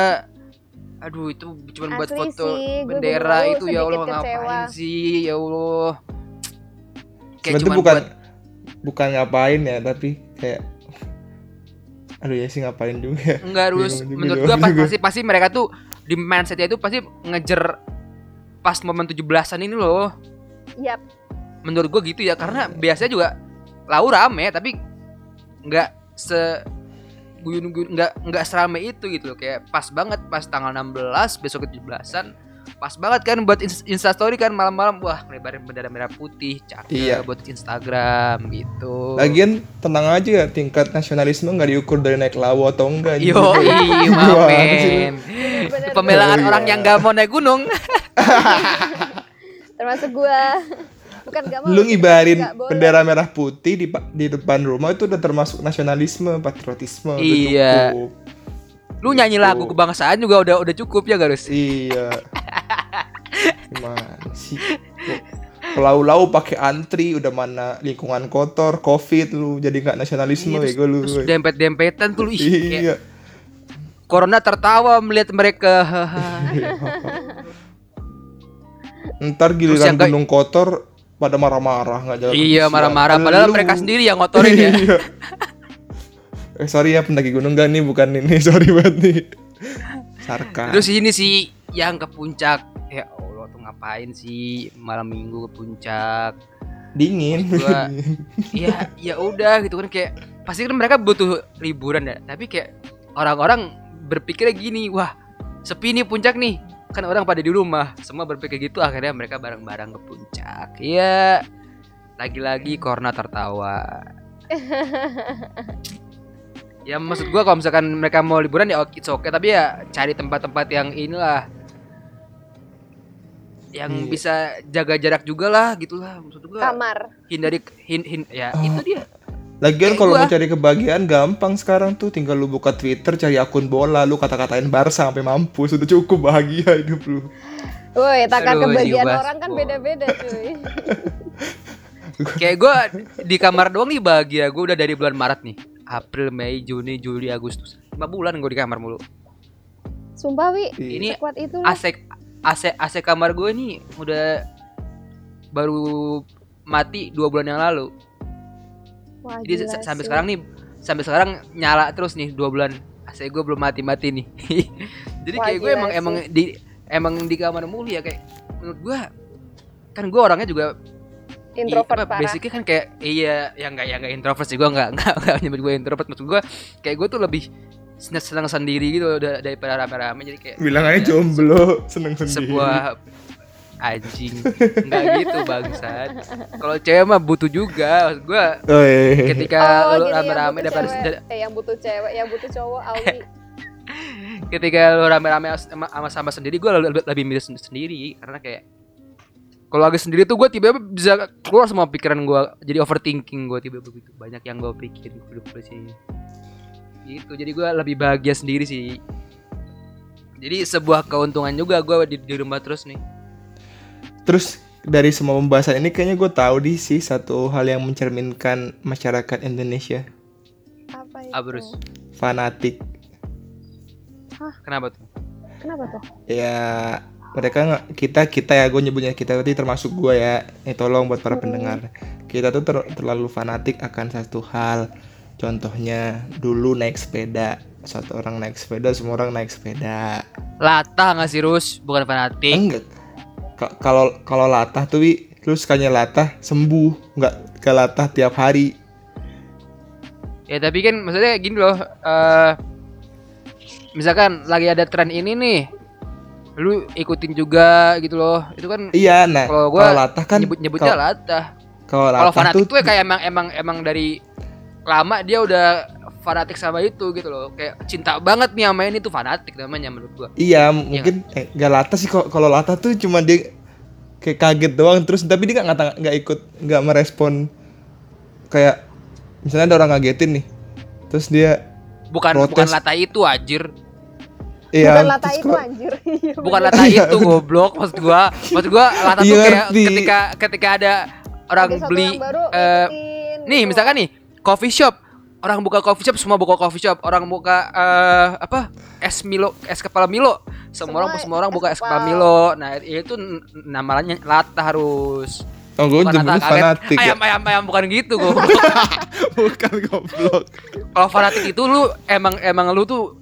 aduh itu cuma buat foto sih, bendera itu ya Allah kecewa. ngapain sih ya Allah kayak cuma bukan buat bukan ngapain ya tapi kayak aduh ya sih ngapain juga ya enggak harus menurut gua pas- pasti pasti mereka tuh di mindsetnya itu pasti ngejer pas momen 17-an ini loh. Yap. Menurut gua gitu ya karena biasanya juga lau rame tapi nggak se guyun guyun nggak nggak serame itu gitu loh kayak pas banget pas tanggal 16 besok ke 17-an pas banget kan buat ins- instastory kan malam-malam wah ngelebarin bendera merah putih cakep Iya. buat Instagram gitu Lagian tenang aja ya tingkat nasionalisme nggak diukur dari naik lawu atau enggak. Yo, [laughs] mamen. Pembelaan Oh, iya. orang yang gak mau naik gunung. [laughs] Termasuk gua. Bukan gak mau. Lu ngibarin bendera merah putih di di depan rumah itu udah termasuk nasionalisme, patriotisme. Iya. cukup. Lu nyanyi lagu Tuh. kebangsaan juga udah udah cukup ya Garus. Iya. Gimana sih? Pulau-lau pakai antri udah mana lingkungan kotor, covid lu jadi nggak nasionalisme Iya, ya gue lu. Dempet-dempetan tuh lu ih, kayak Iya. Corona tertawa melihat mereka. [laughs] Ntar giliran gunung kotor pada marah-marah nggak jalan. iya marah-marah padahal Lu- mereka sendiri yang ngotorin ya. Iya. eh sorry ya pendaki gunung gak nih bukan ini [laughs] sorry banget nih. Sarkas. Terus ini sih yang ke puncak. Ya Allah tuh ngapain sih malam minggu ke puncak? dingin. Gua- [laughs] Iya, ya udah gitu kan kayak pasti kan mereka butuh liburan ya. Tapi kayak orang-orang berpikirnya gini, wah sepi nih puncak nih. Kan orang pada di rumah, semua berpikir gitu akhirnya mereka bareng-bareng ke puncak. Iya. Lagi-lagi Corona tertawa. [laughs] ya maksud gua kalau misalkan mereka mau liburan ya oke okay tapi ya cari tempat-tempat yang inilah yang Iya. bisa jaga jarak juga lah gitulah maksud gua kamar. hindari hin, hin ya Oh. itu dia Lagian kalau mau cari kebahagiaan gampang sekarang tuh. Tinggal lu buka Twitter cari akun bola lu kata-katain Barca sampai mampus. Udah cukup bahagia hidup lu. Woi, takar Aduh, kebahagiaan orang kan beda-beda cuy. [laughs] kayak gua di kamar doang nih bahagia. Gua udah dari bulan Maret nih. April Mei Juni Juli Agustus. Lima bulan gua di kamar mulu. Sumpah wi, Ini sekuat itu. loh. AC AC AC kamar gue nih udah baru mati dua bulan yang lalu Wah, jadi gila sa- sampai sih. sekarang nih sampai sekarang nyala terus nih dua bulan AC gue belum mati mati nih [laughs] jadi Wah, kayak gue emang sih. emang di emang di kamar mulu ya kayak menurut gue kan gue orangnya juga i- introvert apa, parah. basicnya kan kayak iya yang nggak yang nggak introvert sih gue [laughs] nggak nggak nggak nyebut gue introvert maksud gue kayak gue tuh lebih senang senang sendiri gitu da- daripada rame-rame jadi kayak Bilang aja ya, jomblo, seneng sendiri. sebuah anjing. Nggak gitu bangsat. Kalau cewek mah butuh juga. Maksud gue Oh, iya. ketika oh, lu rame-rame yang butuh daripada cewek. eh yang butuh cewek, yang butuh cowok, Alwi. [laughs] ketika lu rame-rame sama, sama, sama sendiri gue lebih, lebih milih sen- sendiri. Karena kayak kalau lagi sendiri tuh gue tiba-tiba bisa keluar semua pikiran gue jadi overthinking gue tiba-tiba begitu. Banyak yang gue pikirin hidup gue sih. Gitu. Jadi gue lebih bahagia sendiri sih. Jadi sebuah keuntungan juga gue di, di rumah terus nih Terus dari semua pembahasan ini kayaknya gue tahu di sih satu hal yang mencerminkan masyarakat Indonesia Apa itu? Abrus fanatik. kenapa tuh Kenapa tuh? Ya mereka nggak kita kita ya gue nyebutnya kita berarti termasuk gue ya. Eh tolong buat para Hmm. pendengar. Kita tuh ter- terlalu fanatik akan satu hal. Contohnya dulu naik sepeda. Satu orang naik sepeda, semua orang naik sepeda. latah nggak sih Rus bukan fanatik Enggak. Ka- Kalau kalau latah tuh wi, lu sekalinya latah sembuh, nggak ke latah tiap hari. Ya tapi kan maksudnya gini loh eh Misalkan lagi ada tren ini nih Lu ikutin juga gitu loh Itu kan Iya, nah Kalau kalau gua latah kan nyebut-nyebutnya kalau- latah kalau Kalau latah fanatik tuh tuh ya kayak emang emang emang dari lama dia udah fanatik sama itu gitu loh Kayak cinta banget nih sama ini tuh fanatik namanya menurut gua Iya, mungkin eh, nggak latah sih kok. Kalau latah tuh cuma dia kayak kaget doang terus tapi dia nggak nggak ikut nggak merespon kayak misalnya ada orang ngagetin nih. Terus dia Bukan Protes. bukan latah itu anjir iya Bukan lata itu kok- anjir. [laughs] Iya, Bukan bener. latah itu goblok maksud gua Maksud gua latah tuh Iya, kayak ketika ketika ada orang Ada beli yang baru, eh, ikutin, Nih gitu. misalkan nih coffee shop orang buka coffee shop semua buka coffee shop orang buka eh, apa es Milo es kepala Milo semua, Semua orang semua orang buka es kepala kepal. Milo nah itu namanya latah harus Oh, gue bukan kaget. fanatik ya. ayam ayam ayam bukan gitu gua [laughs] Bukan goblok. kalau fanatik itu lu emang emang lu tuh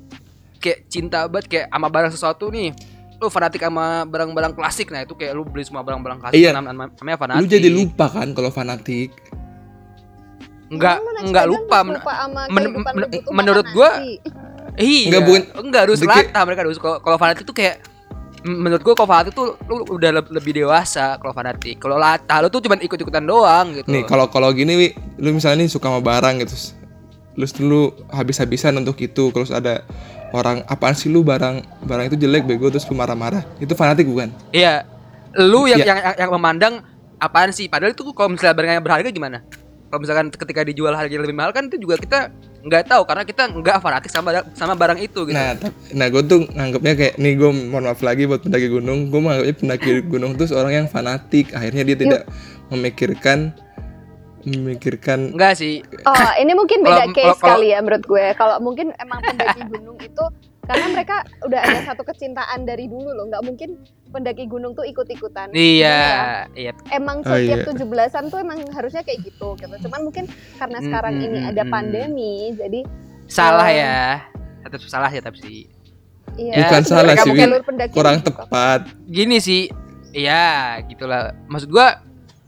kayak cinta banget kayak sama barang sesuatu nih lu fanatik sama barang-barang klasik nah itu kayak lu beli semua barang-barang klasik Iya. nam- nam- namanya fanatik Lu jadi lupa kan kalau fanatik. Lu enggak sepeda lupa men- men- lu menurut nasi. [laughs] iya Enggak, bukan- enggak harus latah mereka harus kalau fanatik tuh kayak menurut gua kalau fanatik tuh lu udah le- lebih dewasa kalau fanatik kalau latah lu tuh cuma ikut-ikutan doang gitu Nih kalau kalau gini wi, lu misalnya nih suka sama barang gitu. Terus lu habis-habisan untuk itu, terus ada orang apaan sih lu barang barang itu jelek bego terus lu marah-marah. Itu fanatik bukan? Iya. Lu yang, Iya. yang yang yang memandang apaan sih? Padahal itu kalau misalnya barangnya berharga gimana? Kalau misalkan ketika dijual harganya lebih mahal kan itu juga kita nggak tahu karena kita nggak fanatik sama sama barang itu gitu. Nah, nah gue tuh nganggapnya kayak nih gue mohon maaf lagi buat pendaki gunung, gue menganggapnya pendaki [laughs] gunung tuh seorang yang fanatik. Akhirnya dia tidak memikirkan memikirkan Enggak sih. Oh, ini mungkin beda Kalau- case kalau- kali ya menurut gue. Kalau mungkin emang pendaki gunung itu karena mereka udah ada satu kecintaan dari dulu loh. nggak mungkin pendaki gunung tuh ikut-ikutan. Gimana ya? Iya, iya. Emang Oh, setiap iya. tujuh belasan tuh emang harusnya kayak gitu gitu. Cuman mungkin karena sekarang Mm, ini mm, ada mm. pandemi, jadi Salah Oh. ya. Tetap salah ya tapi sih. iya. Bukan salah sih, kurang juga. tepat. Gini sih. Iya, gitulah. Maksud gua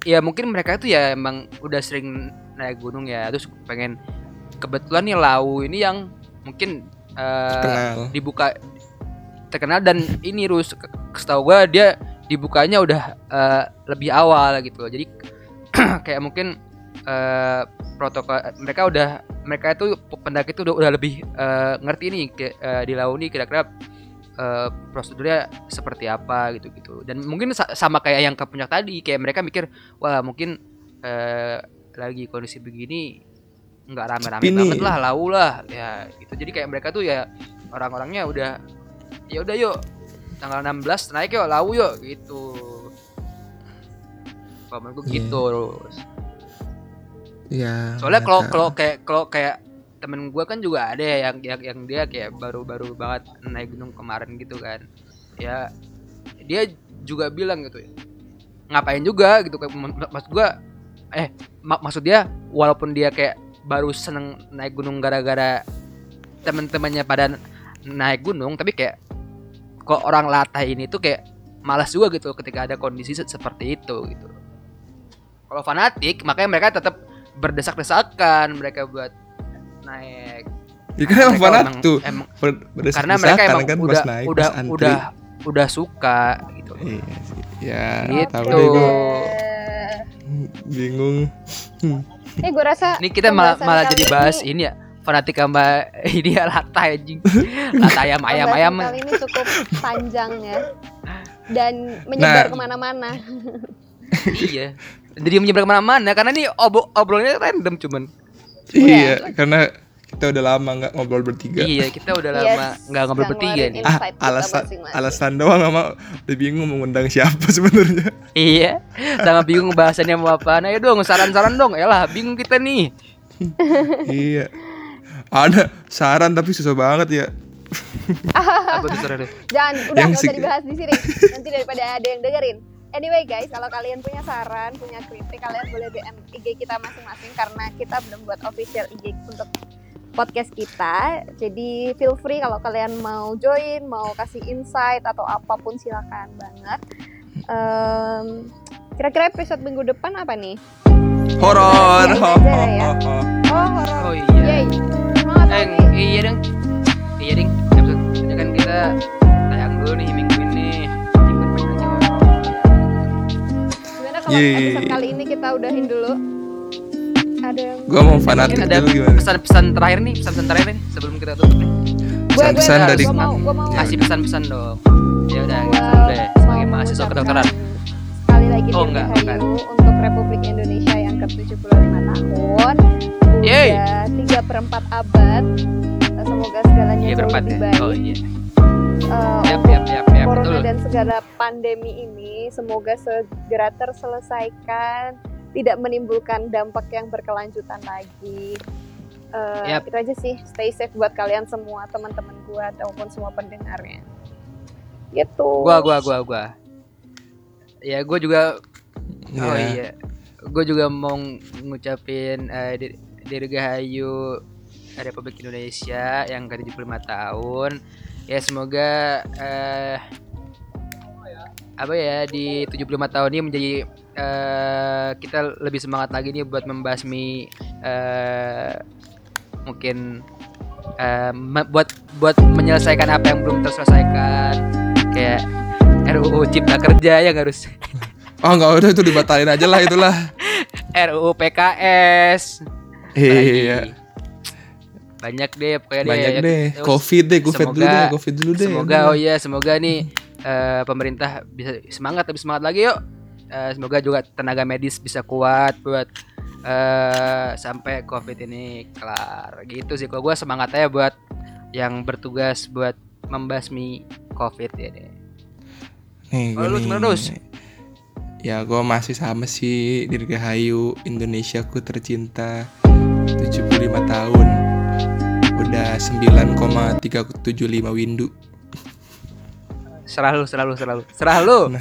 ya mungkin mereka itu ya emang udah sering naik gunung ya terus pengen kebetulan nih lau ini yang mungkin eh, Kenal. dibuka terkenal dan ini Rus setahu gua dia dibukanya udah eh, lebih awal gitu loh. Jadi [clears throat] kayak mungkin eh, protokol mereka udah mereka itu pendaki itu udah, udah lebih eh, ngerti nih eh, di lau ini kira-kira eh, prosedurnya seperti apa gitu gitu dan mungkin sa- sama kayak yang ke puncak tadi kayak mereka mikir wah mungkin eh, lagi kondisi begini nggak rame-rame banget lah lau lah ya gitu. Jadi kayak mereka tuh ya orang-orangnya udah ya udah yuk tanggal 16 naik yuk lau yuk gitu. Menurut gue Iya. gitu terus Iya. soalnya kalau kalau kayak kalau kayak temen gue kan juga ada ya yang yang yang dia kayak baru-baru banget naik gunung kemarin gitu kan. Ya dia juga bilang gitu ya ngapain juga? Gitu kayak maksud gue eh mak- maksud dia walaupun dia kayak baru seneng naik gunung gara-gara teman-temannya pada naik gunung tapi kayak kok orang latah ini tuh kayak malas juga gitu ketika ada kondisi se- seperti itu gitu kalau fanatik makanya mereka tetap berdesak-desakan mereka buat naik Ya kan emang Mereka fanatik emang- tuh. emang- Ber- berdesak- karena mereka emang kan udah naik, udah udah udah suka gitu Iya sih. Ya, Gitu. tahu deh gue Eh, bingung. Eh, gue rasa ini kita malah malah jadi bahas ini- ini ya fanatik sama [laughs] ini ya latah anjing. Latah ayam ayam pembahasan ayam. kali ini cukup panjang ya. Dan menyebar Nah. ke mana-mana. iya. Jadi menyebar ke mana-mana karena ini obro obrolannya random cuman. Iya, karena kita udah lama nggak ngobrol bertiga. iya kita udah Yes, lama nggak ngobrol nggak bertiga nih Ah, alasan alasan doang sama udah bingung mau ngundang siapa [laughs] sebenarnya. iya sangat bingung bahasannya mau apa ayo dong saran-saran dong Yalah bingung kita nih iya. Ada saran tapi susah banget ya. apa tuh saran Jangan, udah Yang nggak usah dibahas di sini. Nanti daripada ada yang dengerin. Anyway guys, kalau kalian punya saran, punya kritik, kalian boleh DM IG kita masing-masing karena kita belum buat official IG untuk podcast kita. Jadi feel free kalau kalian mau join, mau kasih insight atau apa pun silakan banget. Em, kira-kira episode minggu depan apa nih? Horor. Aja ya. Oh, horor. oh iya Yay. Semangat Eh, iya dong. Iya ding. Episode ini kan kita tayang dulu nih minggu ini. Minggu depan aja. Gimana kalau Yeay. episode kali ini kita udahin dulu? Ada yang Gua mau fanatik ada dulu gimana? pesan-pesan terakhir nih, pesan-pesan terakhir nih sebelum kita tutup nih. gue gue Pesan-pesan dari- gue mau gue mau Kasih pesan-pesan dong. Ya udah, Gua gitu deh. Sebagai mahasiswa kedokteran. Sekali lagi Oh, enggak, bukan. untuk Republik Indonesia yang ke-75 tahun. Yeay. Udah 3 per 4 abad. Semoga segalanya Iya jauh berempat lebih ya. baik. Oh iya. Eh, Yap, untuk yap, yap, yap, corona betul. dan segala pandemi ini semoga segera terselesaikan, tidak menimbulkan dampak yang berkelanjutan lagi. Eh, Yap. Itu aja sih, stay safe buat kalian semua teman-teman gua ataupun semua pendengarnya. Gitu. Gua gua gua gua. Ya, gua juga Oh Iya. iya. Gue juga mau ngucapin Dir- Dirgahayu Republik Indonesia yang ke 75 tahun. Ya semoga eh apa ya di 75 tahun ini menjadi eh kita lebih semangat lagi nih buat membasmi eh mungkin me- buat buat menyelesaikan apa yang belum terselesaikan kayak RUU Cipta Kerja yang harus Oh [laughs] nggak udah itu dibatalin aja lah itulah. [laughs] RUU PKS Iya. banyak deh pokoknya Banyak ya. deh. Terus Covid deh, covid dulu semoga- deh, covid dulu deh. semoga oh iya semoga nih eh, pemerintah bisa semangat lebih semangat lagi yuk. Eh, semoga juga tenaga medis bisa kuat buat eh sampai covid ini kelar. Gitu sih kalau gue semangat aja buat yang bertugas buat membasmi covid ya deh Nih, gua lu nih. gimana, Dus? Ya gue masih sama sih Dirgahayu Indonesiaku tercinta 75 tahun. Udah 9,375 windu serah lu serah lu serah lu. Serah lu. [laughs]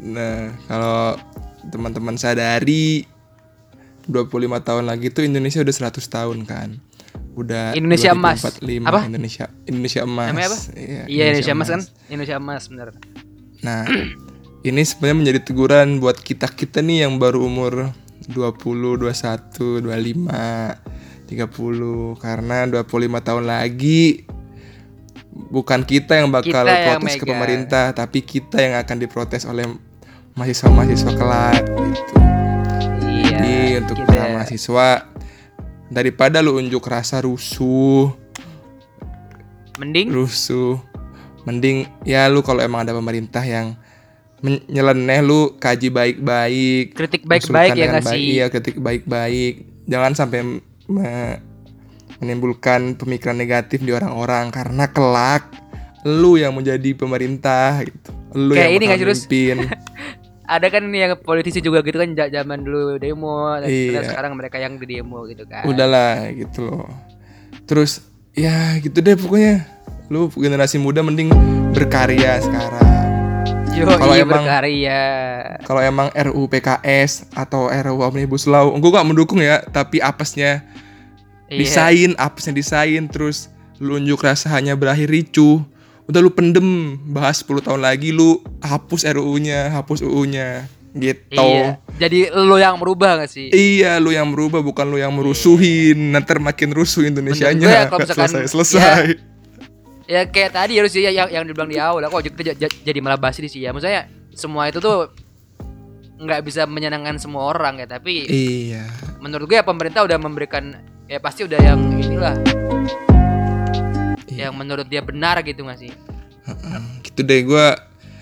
Nah kalau teman-teman sadari 25 tahun lagi tuh Indonesia udah 100 tahun kan. Udah Indonesia emas. 2045, Apa? Indonesia Indonesia emas. Namanya apa? Iya, iya Indonesia emas kan? Indonesia emas bener. Nah, [clears throat] ini sebenarnya menjadi teguran buat kita-kita nih yang baru umur 20, 21, 25, 30 karena 25 tahun lagi bukan kita yang bakal Kita yang protes ke megang. pemerintah, tapi kita yang akan diprotes oleh mahasiswa-mahasiswa kelak gitu. iya Jadi untuk kita- para mahasiswa daripada lu unjuk rasa rusuh, mending rusuh mending ya lu kalau emang ada pemerintah yang nyeleneh lu kaji baik-baik kritik baik-baik ya baik, sih iya kritik baik-baik jangan sampai me- menimbulkan pemikiran negatif di orang-orang karena kelak lu yang menjadi pemerintah gitu. Lu Kayak yang ini mimpin [laughs] ada kan yang politisi juga gitu kan zaman dulu demo dan Iya. sekarang mereka yang di demo gitu kan. Udahlah gitu loh. Terus ya gitu deh pokoknya. Lu generasi muda mending berkarya sekarang. Yo, Kalau iya emang- berkarya. kalau emang RUU PKS atau RUU Omnibus Law, gue gak mendukung ya, tapi apesnya Iya. desain, apesnya desain, terus lu unjuk rasa hanya berakhir ricuh. Udah lu pendem, bahas 10 tahun lagi lu hapus RUU-nya, hapus UU-nya, gitu. Iya. Jadi lo yang merubah gak sih? Iya, lu yang merubah bukan lu yang merusuhin. Nanti makin rusuh Indonesianya. Menurut gue ya, misalkan- selesai, selesai. Ya kayak tadi harus ya yang yang dibilang di awal kok kita jadi malah bahas ini sih ya. Maksudnya semua itu tuh nggak bisa menyenangkan semua orang ya, tapi Iya. menurut gue ya pemerintah udah memberikan ya pasti udah yang inilah Iya. yang menurut dia benar gitu gak sih? Heeh, gitu deh gue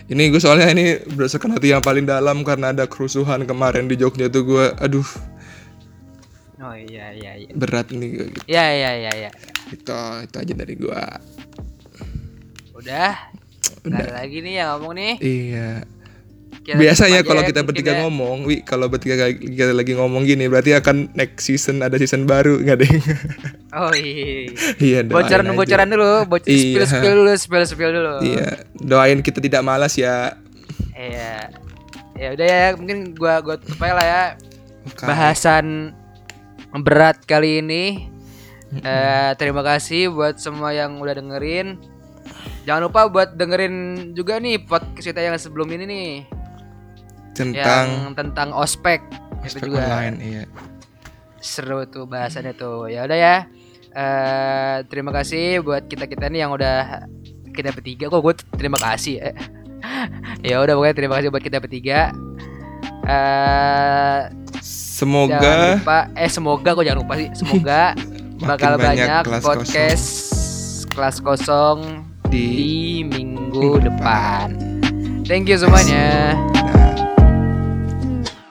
ini gue soalnya ini berdasarkan hati yang paling dalam karena ada kerusuhan kemarin di Jogja tuh gue aduh Oh iya iya iya. berat nih gua gitu. Ya ya ya ya. itu itu aja dari gue Udah. Nggak ada lagi nih yang ngomong nih. iya Kita biasanya kalau kita bertiga ya. ngomong wi kalau bertiga kita lagi ngomong gini berarti akan next season ada season baru nggak deh [laughs] Oh iya. iya doain bocoran aja. bocoran dulu, bocor Iya. spill spill dulu, spill spill dulu. iya doain kita tidak malas ya Iya. Ya udah ya, mungkin gua gua tutup aja lah ya Oke. bahasan berat kali ini. Eh terima kasih buat semua yang udah dengerin. Jangan lupa buat dengerin juga nih podcast kita yang sebelum ini nih, tentang yang tentang ospek. Itu aspek juga online iya seru tuh bahasannya tuh. Ya udah ya. Eh terima kasih buat kita kita nih yang udah kita bertiga. Kok gue terima kasih. ya. [laughs] ya udah pokoknya terima kasih buat kita bertiga. Eh jangan semoga lupa eh semoga kok jangan lupa sih. Semoga [laughs] bakal banyak, kelas podcast kelas kosong di di minggu depan. Thank you semuanya.